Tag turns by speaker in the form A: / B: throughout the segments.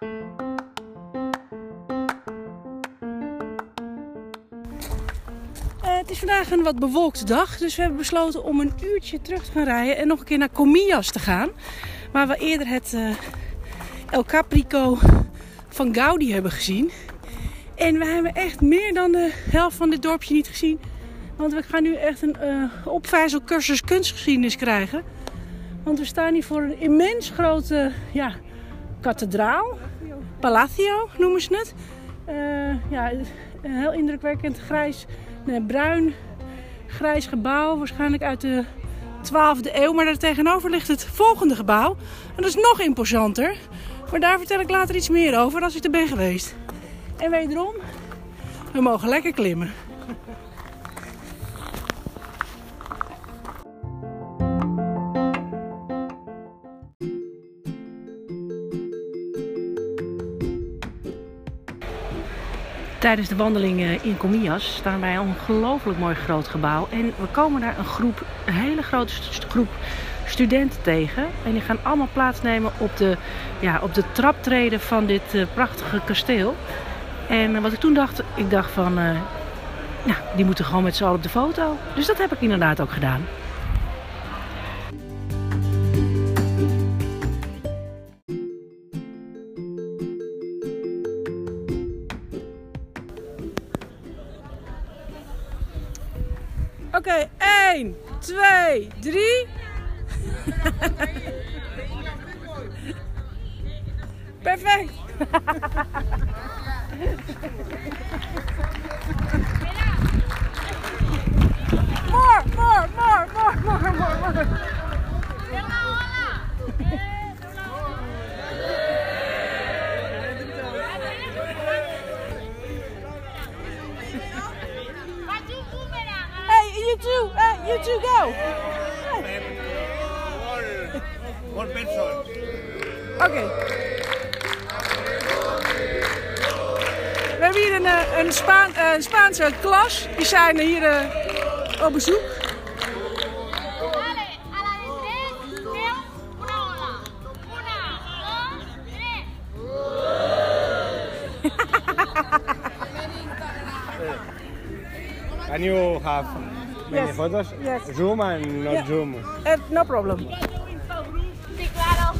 A: Eh, het is vandaag een wat bewolkte dag, dus we hebben besloten om een uurtje terug te gaan rijden en nog een keer naar Comillas te gaan. Waar we eerder het eh, El Caprico van Gaudi hebben gezien. En we hebben echt meer dan de helft van dit dorpje niet gezien. Want we gaan nu echt een uh, opvijzelcursus kunstgeschiedenis krijgen. Want we staan hier voor een immens grote ja, kathedraal. Palacio noemen ze het. Uh, ja, een heel indrukwekkend grijs, nee, bruin, grijs gebouw. Waarschijnlijk uit de 12e eeuw. Maar daar tegenover ligt het volgende gebouw. En dat is nog imposanter. Maar daar vertel ik later iets meer over als ik er ben geweest. En wederom, we mogen lekker klimmen. Tijdens de wandeling eh, in Comillas staan wij een ongelooflijk mooi groot gebouw. En we komen daar een groep, een hele grote groep studenten tegen. En die gaan allemaal plaatsnemen op de, ja, op de traptreden van dit uh, prachtige kasteel. En uh, wat ik toen dacht, ik dacht van, ja, die moeten gewoon met z'n allen op de foto. Dus dat heb ik inderdaad ook gedaan. Oké, okay, 1, 2, 3. Perfect. more, more, more, more, more, more, more. Hey, you two, uh, Oké. We hebben hier een, een, Spaan, een Spaanse klas. Die zijn hier uh, op bezoek.
B: Can you have
A: Yes.
B: photos?
A: Yes.
B: Zoom and not
A: Yeah.
B: zoom.
A: Uh, no problem.
C: Sí, claro.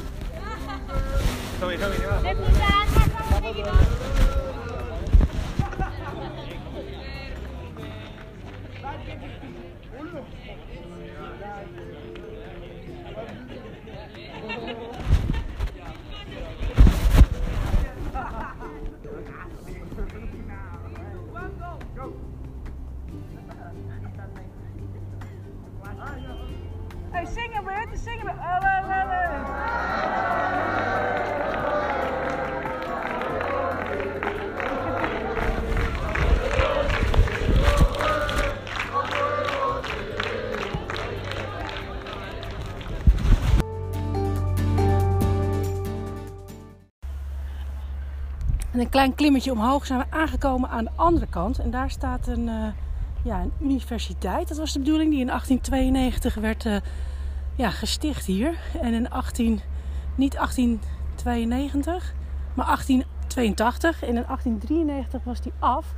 A: En een klein klimmetje omhoog zijn we aangekomen aan de andere kant. En daar staat een, uh, ja, een universiteit. Dat was de bedoeling die in 1892 werd uh, ja, gesticht hier. En in 18, niet 1892, maar 1882. En in 1893 was die af.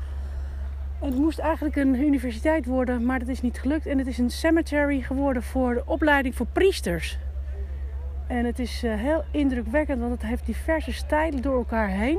A: En het moest eigenlijk een universiteit worden, maar dat is niet gelukt. En het is een cemetery geworden voor de opleiding voor priesters. En het is uh, heel indrukwekkend, want het heeft diverse stijlen door elkaar heen.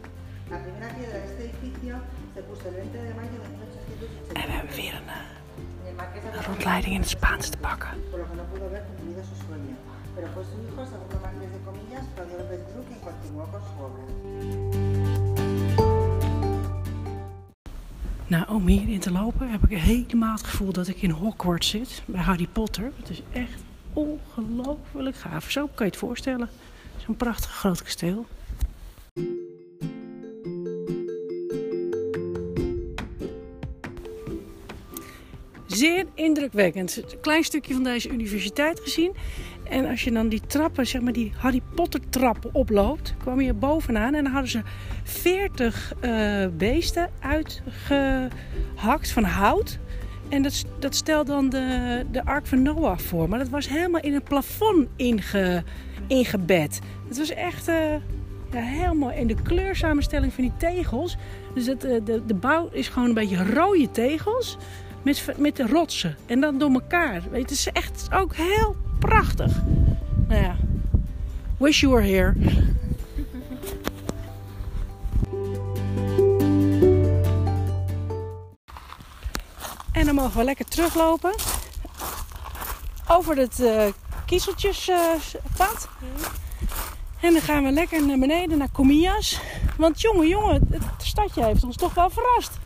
D: La primera piedra de este edificio se puso el 20 de mayo de 1880.
A: En we hebben weer een, een rondleiding in het Spaans te pakken.
D: por lo que no pudo ver cumplido su sueño. Pero fue su hijo, segundo marqués de comillas, Claudio López quien continuó con su obra.
A: Nou, om hierin te lopen heb ik helemaal het gevoel dat ik in Hogwarts zit. Bij Harry Potter. Het is echt ongelooflijk gaaf. Zo kan je het voorstellen. Zo'n prachtig groot kasteel. Zeer indrukwekkend. Een klein stukje van deze universiteit gezien. En als je dan die trappen, zeg maar die Harry Potter trappen oploopt, kwam je bovenaan en dan hadden ze 40 uh, beesten uitgehakt van hout. En dat, dat stelde dan de, de Ark van Noach voor. Maar dat was helemaal in een plafond inge, ingebed. Het was echt uh, ja, mooi. En de kleursamenstelling van die tegels. Dus uh, de, de bouw is gewoon een beetje rode tegels. Met, met de rotsen. En dan door elkaar. Weet, het is echt ook heel prachtig. Nou ja. Wish you were here. En dan mogen we lekker teruglopen. Over het uh, kiezeltjespad. En dan gaan we lekker naar beneden naar Comillas. Want jongen, jongen, het stadje heeft ons toch wel verrast.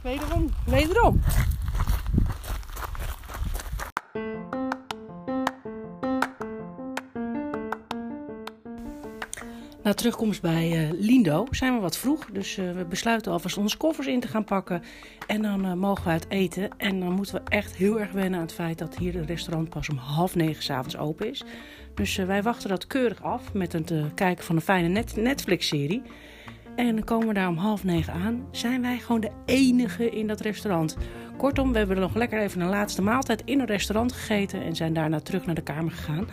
A: Wederom, wederom. Terugkomst bij uh, Lindo zijn we wat vroeg. Dus uh, we besluiten alvast onze koffers in te gaan pakken. En dan uh, mogen we uit eten. En dan moeten we echt heel erg wennen aan het feit dat hier het restaurant pas om half negen s'avonds open is. Dus wij wachten dat keurig af met het kijken van een fijne net Netflix-serie. En dan komen we daar om half negen aan. Zijn wij gewoon de enige in dat restaurant. Kortom, we hebben nog lekker even een laatste maaltijd in een restaurant gegeten. En zijn daarna terug naar de kamer gegaan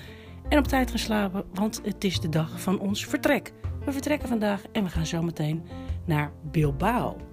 A: en op tijd gaan slapen, want het is de dag van ons vertrek. We vertrekken vandaag en we gaan zo meteen naar Bilbao.